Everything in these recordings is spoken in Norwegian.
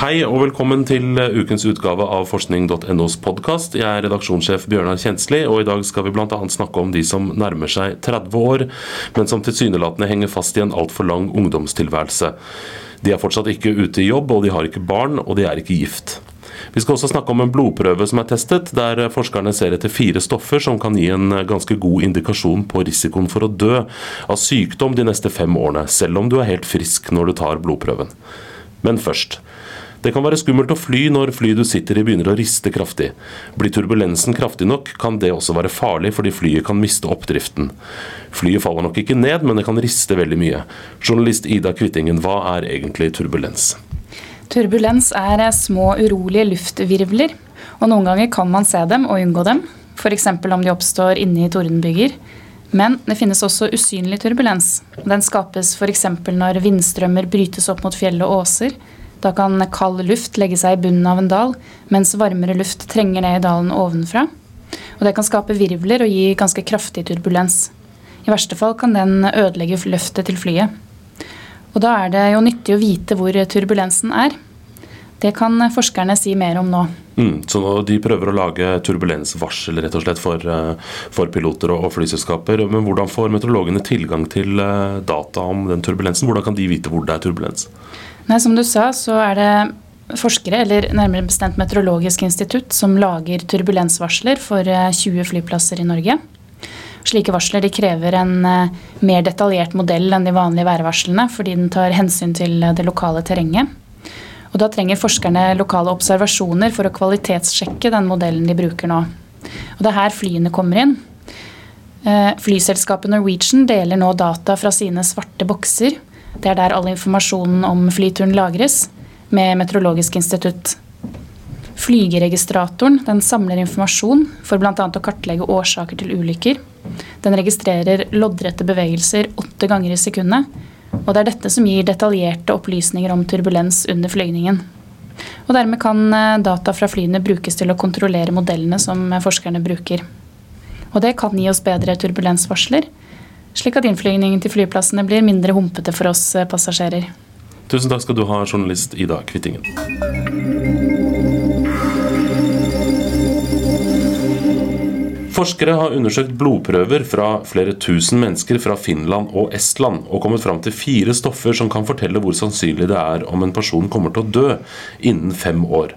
Hei og velkommen til ukens utgave av forskning.nos podkast. Jeg er redaksjonssjef Bjørnar Kjensli, og i dag skal vi bl.a. snakke om de som nærmer seg 30 år, men som tilsynelatende henger fast i en altfor lang ungdomstilværelse. De er fortsatt ikke ute i jobb, og de har ikke barn, og de er ikke gift. Vi skal også snakke om en blodprøve som er testet, der forskerne ser etter fire stoffer som kan gi en ganske god indikasjon på risikoen for å dø av sykdom de neste fem årene, selv om du er helt frisk når du tar blodprøven. Men først. Det kan være skummelt å fly når flyet du sitter i begynner å riste kraftig. Blir turbulensen kraftig nok, kan det også være farlig fordi flyet kan miste oppdriften. Flyet faller nok ikke ned, men det kan riste veldig mye. Journalist Ida Kvittingen, hva er egentlig turbulens? Turbulens er små, urolige luftvirvler. Og noen ganger kan man se dem og unngå dem, f.eks. om de oppstår inne i tordenbyger. Men det finnes også usynlig turbulens. Den skapes f.eks. når vindstrømmer brytes opp mot fjell og åser, da kan kald luft legge seg i bunnen av en dal, mens varmere luft trenger ned i dalen ovenfra. Og det kan skape virvler og gi ganske kraftig turbulens. I verste fall kan den ødelegge løftet til flyet. Og da er det jo nyttig å vite hvor turbulensen er. Det kan forskerne si mer om nå. Mm, så De prøver å lage turbulensvarsel rett og slett for, eh, for, piloter og flyselskaper. Men hvordan får meteorologene tilgang til eh, data om den turbulensen? Hvordan kan de vite hvor det er turbulens? Nei, Som du sa, så er det forskere, eller nærmere bestemt Meteorologisk institutt, som lager turbulensvarsler for 20 eh, flyplasser i Norge. Slike varsler de krever en eh, mer detaljert modell enn de vanlige værvarslene, fordi den tar hensyn til eh, det lokale terrenget. Og Da trenger forskerne lokale observasjoner for å kvalitetssjekke den modellen de bruker nå. Og Det er her flyene kommer inn. Flyselskapet Norwegian deler nå data fra sine svarte bokser det er der all informasjonen om flyturen lagres, med Meteorologisk institutt. Flygeregistratoren den samler informasjon for bl.a. å kartlegge årsaker til ulykker. Den registrerer loddrette bevegelser åtte ganger i sekundet. Og det er dette som gir detaljerte opplysninger om turbulens under flygningen. Og Dermed kan eh, data fra flyene brukes til å kontrollere modellene som forskerne bruker. Og Det kan gi oss bedre turbulensvarsler, slik at innflygningen til flyplassene blir mindre humpete for oss eh, passasjerer. Tusen takk skal du ha, journalist Ida Kvittingen. Forskere har undersøkt blodprøver fra flere tusen mennesker fra Finland og Estland og kommet fram til fire stoffer som kan fortelle hvor sannsynlig det er om en person kommer til å dø innen fem år.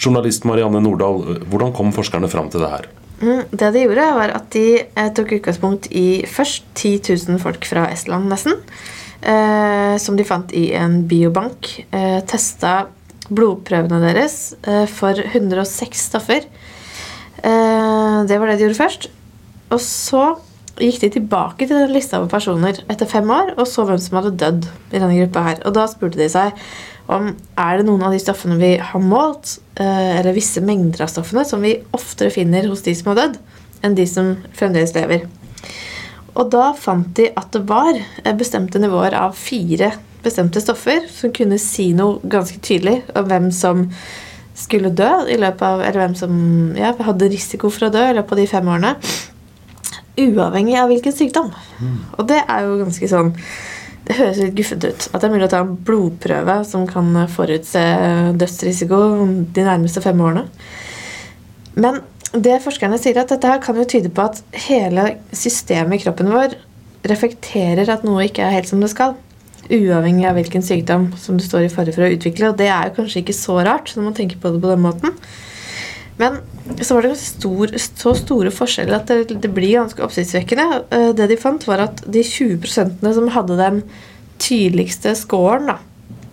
Journalist Marianne Nordahl, hvordan kom forskerne fram til det her? Mm, det de gjorde, var at de eh, tok utgangspunkt i først 10 000 folk fra Estland, nesten. Eh, som de fant i en biobank. Eh, testa blodprøvene deres eh, for 106 stoffer. Eh, det var det de gjorde først. Og så gikk de tilbake til den lista av personer etter fem år og så hvem som hadde dødd i denne gruppa her. Og da spurte de seg om er det noen av de stoffene vi har målt, eh, eller visse mengder av stoffene, som vi oftere finner hos de som har dødd, enn de som fremdeles lever. Og da fant de at det var eh, bestemte nivåer av fire bestemte stoffer som kunne si noe ganske tydelig om hvem som skulle dø i løpet av, eller hvem som ja, hadde risiko for å dø i løpet av de fem årene. Uavhengig av hvilken sykdom. Mm. Og det er jo ganske sånn det høres litt guffent ut. At det er mulig å ta en blodprøve som kan forutse dødsrisiko de nærmeste fem årene. Men det forskerne sier at dette her kan jo tyde på at hele systemet i kroppen vår reflekterer at noe ikke er helt som det skal. Uavhengig av hvilken sykdom som du står i fare for å utvikle. Og det er jo kanskje ikke så rart når man tenker på det på den måten. Men så var det stor, så store forskjeller at det, det blir ganske oppsiktsvekkende. Eh, det de fant, var at de 20 som hadde den tydeligste scoren da,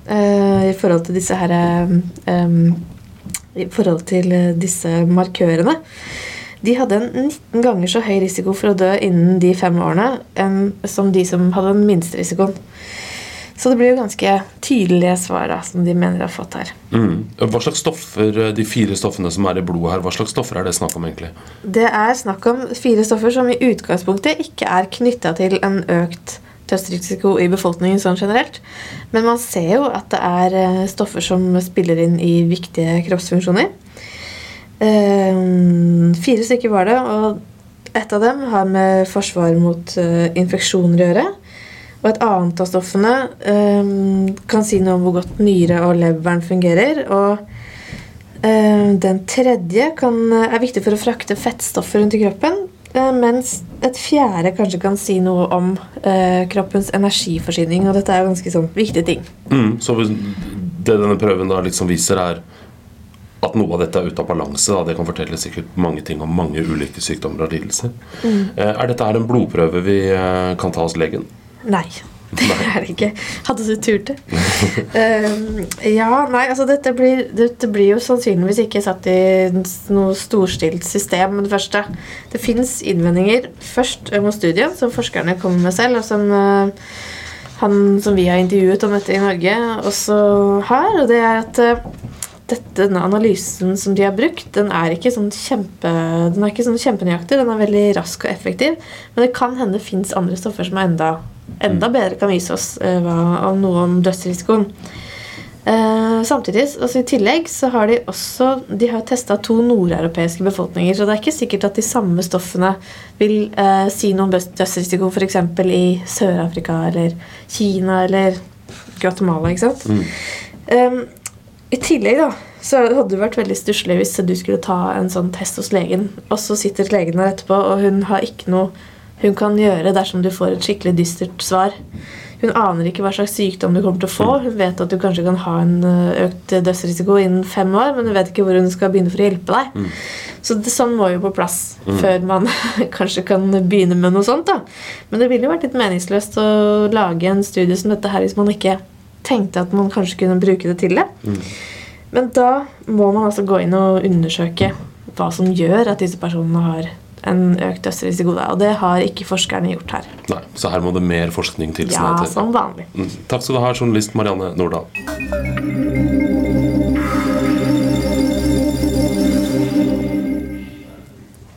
eh, i forhold til disse her um, I forhold til disse markørene de hadde en 19 ganger så høy risiko for å dø innen de fem årene enn som de som hadde den minste risikoen. Så det blir jo ganske tydelige svar da, som de mener de har fått her. Mm. Hva slags stoffer, eh, de fire stoffene som er i blodet her, hva slags stoffer er det snakk om egentlig? Det er snakk om fire stoffer som i utgangspunktet ikke er knytta til en økt dødsrisiko i befolkningen sånn generelt. Men man ser jo at det er eh, stoffer som spiller inn i viktige kroppsfunksjoner. Uh, fire stykker var det, og Et av dem har med forsvar mot uh, infeksjoner å gjøre. Og et annet av stoffene um, kan si noe om hvor godt nyre og leveren fungerer. Og um, den tredje kan, er viktig for å frakte fettstoffer rundt i kroppen. Uh, mens et fjerde kanskje kan si noe om kroppens energiforsyning. Og dette er jo ganske sånn viktige ting. Mm, så det denne prøven da liksom viser, er at noe av dette er ute av balanse. Da. Det kan fortelle sikkert mange ting om mange ulike sykdommer og lidelser. Mm. Er dette her en blodprøve vi kan ta hos legen? Nei. Det er det ikke. Hadde du turt det? um, ja, nei, altså dette blir, dette blir, jo sannsynligvis ikke satt i noe storstilt system med det første. Det fins innvendinger først mot studien, som forskerne kommer med selv, og som uh, han som vi har intervjuet om dette i Norge, også har. Og det er at uh, dette, denne analysen som de har brukt, den er ikke sånn kjempe, den er ikke sånn kjempenøyaktig. Den er veldig rask og effektiv. Men det kan hende det fins andre stoffer som er enda enda bedre kan vise oss hva, om noe om dødsrisikoen. Uh, samtidig, altså I tillegg så har de også De har testa to nordeuropeiske befolkninger. Så det er ikke sikkert at de samme stoffene vil uh, si noe om dødsrisiko f.eks. i Sør-Afrika eller Kina eller Guatemala. ikke sant? Mm. Um, I tillegg da, så hadde det vært veldig stusslig hvis du skulle ta en sånn test hos legen, og så sitter legen der etterpå, og hun har ikke noe hun kan gjøre dersom du får et skikkelig dystert svar. Hun aner ikke hva slags sykdom du kommer til å få. Hun vet at du kanskje kan ha en eh, økt dødsrisiko innen fem år, men hun vet ikke hvor hun skal begynne for å hjelpe deg. Mm. Så det, sånn må jo på plass mm. før man kanskje kan begynne med noe sånt. da. Men det ville jo vært litt meningsløst å lage en studie som dette her hvis man ikke tenkte at man kanskje kunne bruke det til det. Mm. Men da må man altså gå inn og undersøke hva som gjør at disse personene har en økt dødsrisiko. Og det har ikke forskerne gjort her. Nei, Så her må det mer forskning til? Ja, som vanlig. Mm. Takk skal du ha, journalist Marianne Nordahl.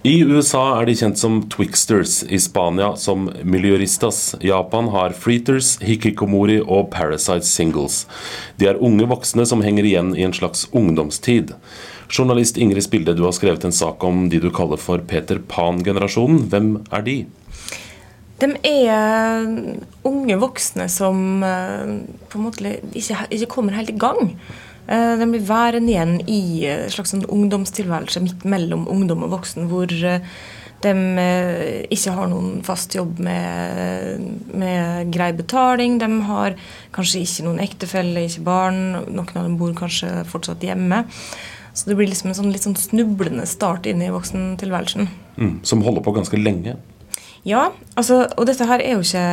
I USA er de kjent som Twixters, i Spania som Miljøristas. Japan har Freeters, Hikikomori og Parasite Singles. De er unge voksne som henger igjen i en slags ungdomstid. Journalist Ingrid Spilde, du har skrevet en sak om de du kaller for Peter Pan-generasjonen. Hvem er de? De er unge voksne som eh, på en måte ikke, ikke kommer helt i gang. Eh, de blir værende igjen i en slags sånn ungdomstilværelse midt mellom ungdom og voksen, hvor eh, de ikke har noen fast jobb med, med, grei betaling. De har kanskje ikke noen ektefelle, ikke barn. Noen av dem bor kanskje fortsatt hjemme. Så det blir liksom en sånn litt sånn snublende start inn i voksentilværelsen. Mm, som holder på ganske lenge? Ja, altså, og dette her er jo ikke,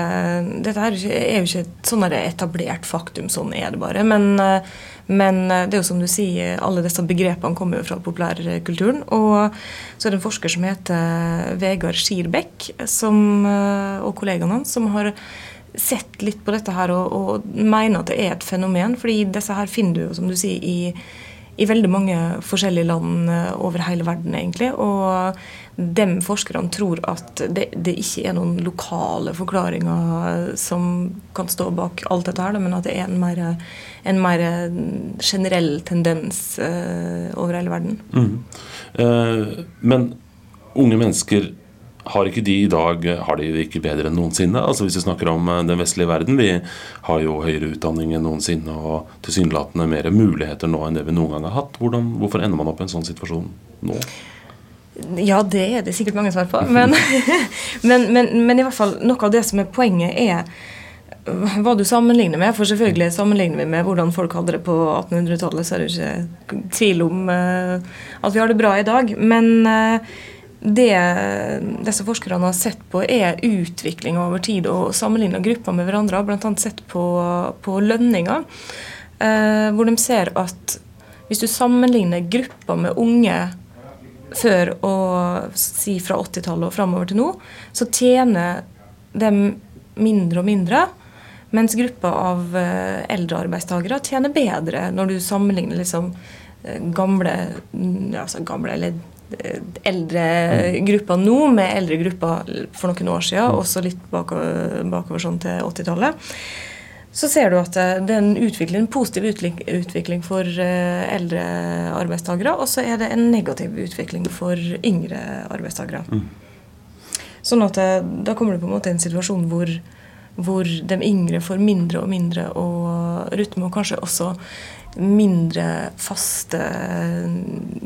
dette her er jo ikke et sånn etablert faktum. Sånn er det bare. Men, eh, men, eh, det er jo som du sier, alle disse begrepene kommer jo fra populærkulturen. Og så er det en forsker som heter Vegard Skirbekk, som, eh, og kollegaene hans, som har sett litt på dette her og, og mener at det er et fenomen. fordi disse her finner du jo, som du sier, i i veldig mange forskjellige land eh, over hele verden, egentlig. Og de forskerne tror at det, det, ikke er noen lokale forklaringer som kan stå bak alt dette her, men at det er en mer, en mer generell tendens uh, over hele verden. Mm. Eh, men unge mennesker har ikke de i dag har de ikke bedre enn noensinne? Altså Hvis vi snakker om eh, den vestlige verden, vi har jo høyere utdanning enn noensinne og tilsynelatende mer muligheter nå enn det vi noen gang har hatt. Hvordan, hvorfor ender man opp i en sånn situasjon nå? Ja, det er det sikkert mange svar på. Men, men, men, men, i hvert fall noe av det som er poenget, er hva du sammenligner med. For selvfølgelig sammenligner vi med hvordan folk hadde det på 1800-tallet, så er det ikke tvil om uh, at vi har det bra i dag. Men uh, det disse forskerne har sett på, er utvikling over tid og sammenligna grupper med hverandre. Bl.a. sett på, på lønninger, eh, hvor de ser at hvis du sammenligner grupper med unge før og si fra 80-tallet og framover til nå, så tjener de mindre og mindre. Mens grupper av eh, eldre arbeidstakere tjener bedre når du sammenligner liksom eh, gamle, altså gamle eller eldre grupper nå med eldre grupper for noen år siden, også litt bakover, bakover sånn til 80-tallet. Så ser du at det er en, utvikling, en positiv utvikling for eh, eldre arbeidstakere, og så er det en negativ utvikling for yngre arbeidstakere. Mm. Sånn at eh, da kommer du på en måte i en situasjon hvor, hvor de yngre får mindre og mindre å rutte med, og kanskje også mindre faste eh,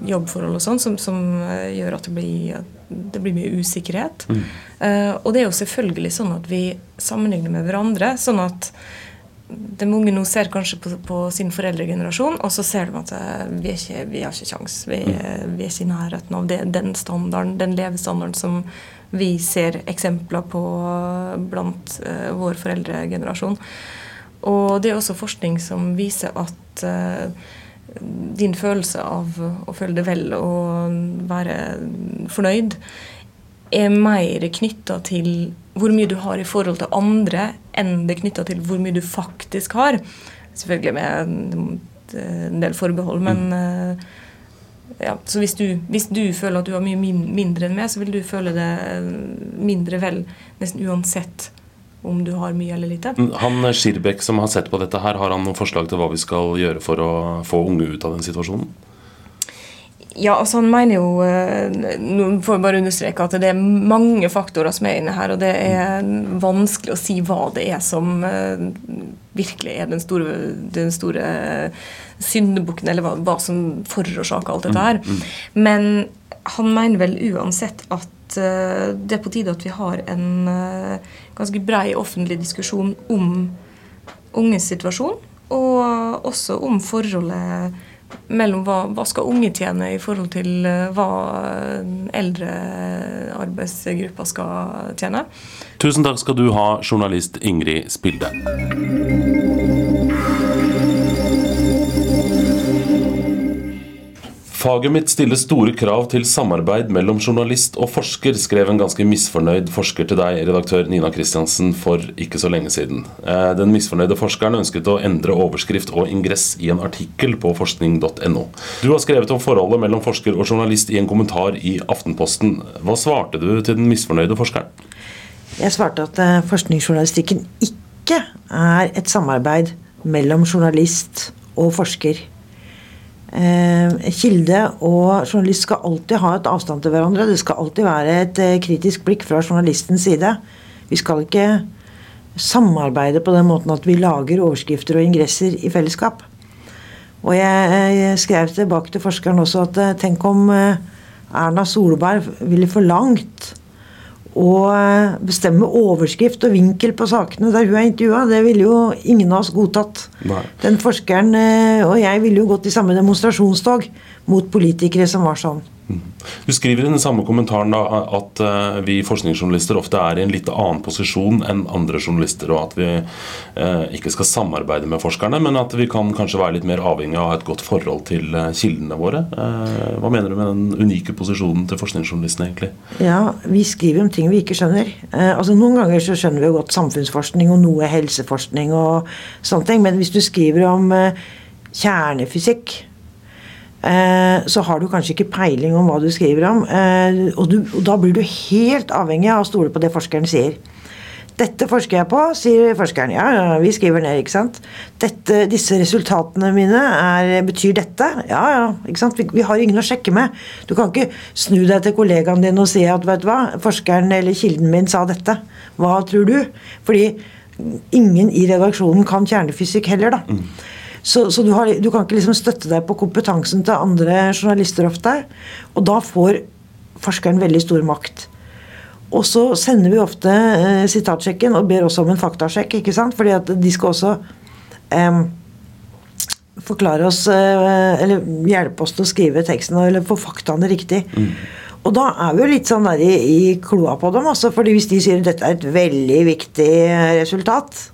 jobbforhold og sånn, som, som eh, gjør at det blir, det blir mye usikkerhet. Mm. Uh, og det er jo selvfølgelig sånn at vi sammenligner med hverandre. sånn at de unge nå ser kanskje på, på, sin foreldregenerasjon, og så ser de at vi, er ikke, vi har ikke kjangs. Vi, mm. vi, er ikke i nærheten av det, den standarden, den levestandarden som vi ser eksempler på blant uh, vår foreldregenerasjon. Og det er også forskning som viser at uh, din følelse av å føle det vel og være fornøyd er mer knytta til hvor mye du har i forhold til andre, enn det er knytta til hvor mye du faktisk har. Selvfølgelig med en del forbehold, men uh, ja, så hvis du, hvis du, føler at du har mye mindre enn meg, så vil du føle det mindre vel nesten uansett om du har mye eller lite. Mm, han Skirbekk som har sett på dette her, har han noen forslag til hva vi skal gjøre for å få unge ut av den situasjonen? Ja, altså han mener jo eh, Nå får jeg bare understreke at det er mange faktorer som er inne her, og det er vanskelig å si hva det er som eh, virkelig er den store, den store syndebukken, eller hva, hva, som forårsaker alt dette her. Mm, mm. Men han mener vel uansett at uh, det er på tide at vi har en uh, ganske brei offentlig diskusjon om unges situasjon, og også om forholdet mellom hva, hva skal unge tjene i forhold til uh, hva eldre arbeidsgrupper skal tjene. Tusen takk skal du ha, journalist Ingrid Spilde. Faget mitt stiller store krav til samarbeid mellom journalist og forsker, skrev en ganske misfornøyd forsker til deg, redaktør Nina Kristiansen, for ikke så lenge siden. Eh, den misfornøyde forskeren ønsket å endre overskrift og ingress i en artikkel på forskning.no. Du har skrevet om forholdet mellom forsker og journalist i en kommentar i Aftenposten. Hva svarte du til den misfornøyde forskeren? Jeg svarte at eh, forskningsjournalistikken ikke er et samarbeid mellom journalist og forsker. Eh, kilde og journalist skal alltid ha et avstand til hverandre. Det skal alltid være et eh, kritisk blikk fra journalistens side. Vi skal ikke samarbeide på den måten at vi lager overskrifter og ingresser i fellesskap. Og jeg, jeg skrev tilbake til forskeren også at eh, tenk om Erna Solberg ville forlangt å bestemme overskrift og vinkel på sakene der hun er intervjua. Det ville jo ingen av oss godtatt. Nei. Den forskeren eh, og jeg ville jo gått i samme demonstrasjonstog mot politikere som var sånn. Du skriver i den samme kommentaren da, at uh, vi forskningsjournalister ofte er i en litt annen posisjon enn andre journalister, og at vi eh, ikke skal samarbeide med forskerne, men at vi kan kanskje være litt mer avhengig av et godt forhold til uh, kildene våre. hva mener du med den unike posisjonen til forskningsjournalistene, egentlig? Ja, Vi skriver om ting vi ikke skjønner. altså Noen ganger så skjønner vi jo godt samfunnsforskning og noe helseforskning og sånne ting, men hvis du skriver om kjernefysikk Eh, så har du kanskje ikke peiling om hva du skriver om. Eh, og, du, og, da blir du helt avhengig av å stole på det forskeren sier. Dette forsker jeg på, sier forskeren. Ja, ja vi skriver ned, ikke sant. Dette, disse resultatene mine er, betyr dette. Ja, ja, ikke sant. Vi, vi, har ingen å sjekke med. Du kan ikke snu deg til kollegaen din og si at vet du hva, forskeren eller kilden min sa dette. Hva tror du? Fordi ingen i redaksjonen kan kjernefysikk heller, da. Mm. Så, så du, har, du, kan ikke liksom støtte deg på kompetansen til andre journalister ofte. Og da får forskeren veldig stor makt. Og så sender vi ofte eh, sitatsjekken og ber også om en faktasjekk. ikke sant? Fordi at de skal også eh, forklare oss eh, Eller hjelpe oss til å skrive teksten eller få faktaene riktig. Mm. Og da er vi jo litt sånn der i, i kloa på dem. Også, fordi hvis de sier at dette er et veldig viktig resultat,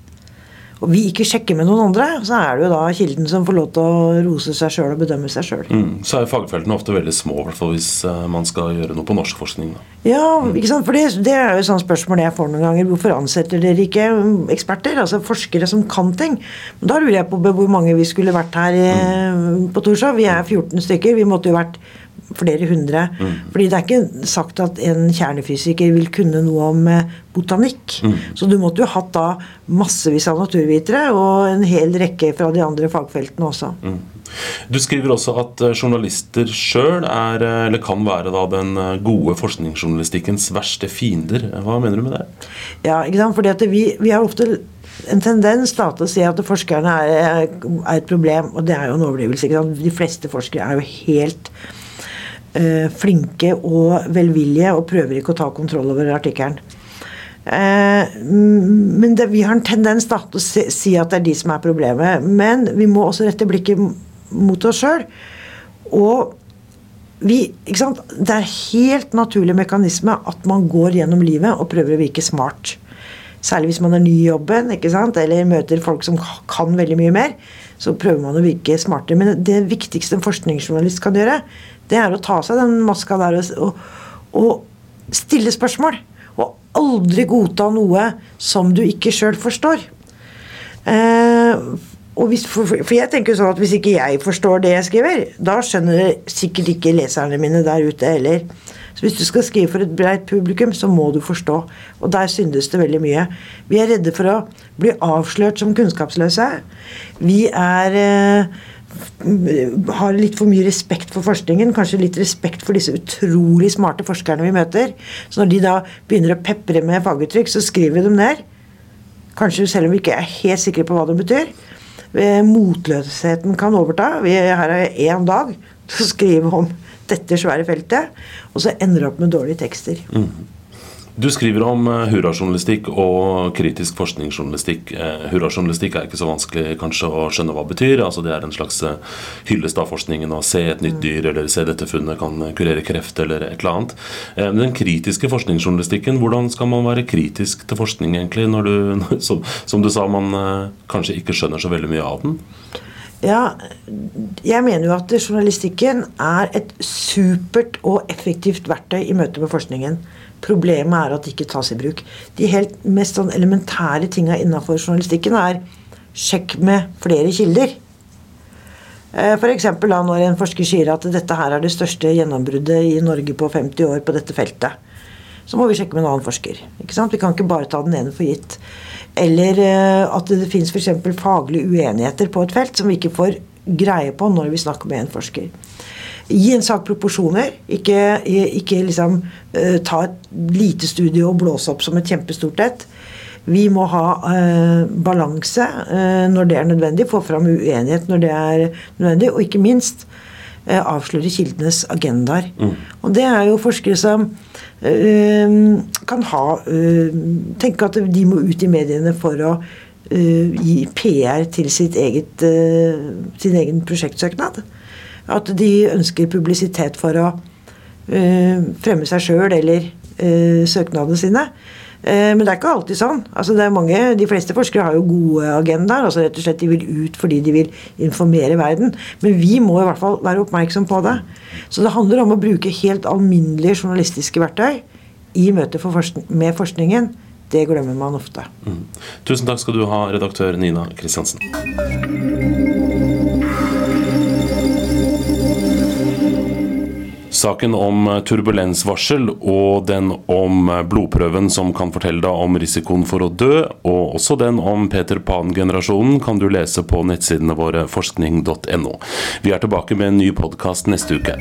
og vi ikke sjekker med noen andre, så er det jo da kilden som får lov til å rose seg sjøl og bedømme seg sjøl. Mm, så er fagfeltene ofte veldig små, i hvert fall hvis uh, man skal gjøre noe på norsk forskning. Da. Ja, ikke sant? for det, det er jo et sånt spørsmål jeg får noen ganger. Hvorfor ansetter dere ikke eksperter? Altså forskere som kan ting? Da lurer jeg på hvor mange vi skulle vært her i, mm. på Torshov. Vi er 14 stykker. Vi måtte jo vært flere hundre. Mm. Fordi det er ikke sagt at en kjernefysiker vil kunne noe om eh, botanikk. Mm. Så du måtte jo hatt da massevis av naturvitere og en hel rekke fra de andre fagfeltene også. Mm. Du skriver også at eh, journalister sjøl er, eh, eller kan være, da, den gode forskningsjournalistikkens verste fiender. Hva mener du med det? Ja, ikke sant? Fordi at vi, vi har ofte en tendens da, til å si at forskerne er, er, et problem, og det er jo en overdrivelse. De fleste forskere er jo helt uh, flinke og velvillige og prøver ikke å ta kontroll over artikkelen. Eh, men det, vi har en tendens da, til å si, at det er de som er problemet. Men vi må også rette blikket mot oss sjøl. Og vi? Det er helt naturlig mekanisme at man går gjennom livet og prøver å virke smart. Særlig hvis man er ny i jobben eller møter folk som kan veldig mye mer. Så prøver man å virke smartere. Men det viktigste en forskningsjournalist kan gjøre, det er å ta seg den maska der og, og stille spørsmål. Og aldri godta noe som du ikke sjøl forstår. Eh, hvis, for, for, jeg tenker sånn at Hvis ikke jeg forstår det jeg skriver, da skjønner sikkert ikke leserne mine der ute heller. Så Hvis du skal skrive for et breit publikum, så må du forstå. Og der syndes det veldig mye. Vi er redde for å bli avslørt som kunnskapsløse. Vi er eh, har litt for mye respekt for forskningen, kanskje litt respekt for disse utrolig smarte forskerne vi møter. Så når de da begynner å pepre med faguttrykk, så skriver vi dem ned. Kanskje selv om vi ikke er helt sikre på hva det betyr. Eh, motløsheten kan overta. Vi, her er én dag til å skrive om dette svære feltet, og så ender det opp med dårlige tekster. Mm. Du skriver om uh, hurrajournalistikk og kritisk forskningsjournalistikk. Uh, hurrajournalistikk er ikke så vanskelig kanskje å skjønne hva det betyr. altså Det er en slags uh, hyllest av forskningen. Å se et nytt dyr eller se dette funnet kan kurere kreft eller et eller annet. Den kritiske forskningsjournalistikken, hvordan skal man være kritisk til forskning egentlig, når du, som, du sa, man kanskje ikke skjønner så veldig mye av den? Ja, jeg mener jo at journalistikken er et supert og effektivt verktøy i møte med forskningen. Problemet er at det ikke tas i bruk. De helt mest sånn elementære tinga innafor journalistikken er sjekk med flere kilder. Eh, F.eks. når en forsker sier at dette her er det største gjennombruddet i Norge på 50 år på dette feltet. Så må vi sjekke med en annen forsker. Vi kan ikke bare ta den ene for gitt. Eller eh, at det fins f.eks. faglige uenigheter på et felt som vi ikke får greie på når vi snakker med en forsker. Gi en sak proporsjoner. Ikke, ikke liksom uh, ta et lite studie og blåse opp som et kjempestort et. Vi må ha uh, balanse uh, når det er nødvendig, få fram uenighet når det er nødvendig, og ikke minst avsløre kildenes agendaer. Mm. Og det er jo forskere som kan ha Tenke at de må ut i mediene for å gi PR til sitt eget, sin egen prosjektsøknad. At de ønsker publisitet for å uh, fremme seg sjøl eller uh, søknadene sine. Uh, men det er ikke alltid sånn. Altså mange, De fleste forskere har jo gode agendaer. altså rett og slett De vil ut fordi de vil informere verden. Men vi må i hvert fall være oppmerksom på det. Så det handler om å bruke helt alminnelige journalistiske verktøy i møte for forskning, med forskningen. Det glemmer man ofte. Mm. Tusen takk skal du ha, redaktør Nina Kristiansen. Saken om turbulensvarsel og den om blodprøven som kan fortelle deg om risikoen for å dø, og også den om Peter Pan-generasjonen kan du lese på nettsidene våre forskning.no. Vi er tilbake med en ny podkast neste uke.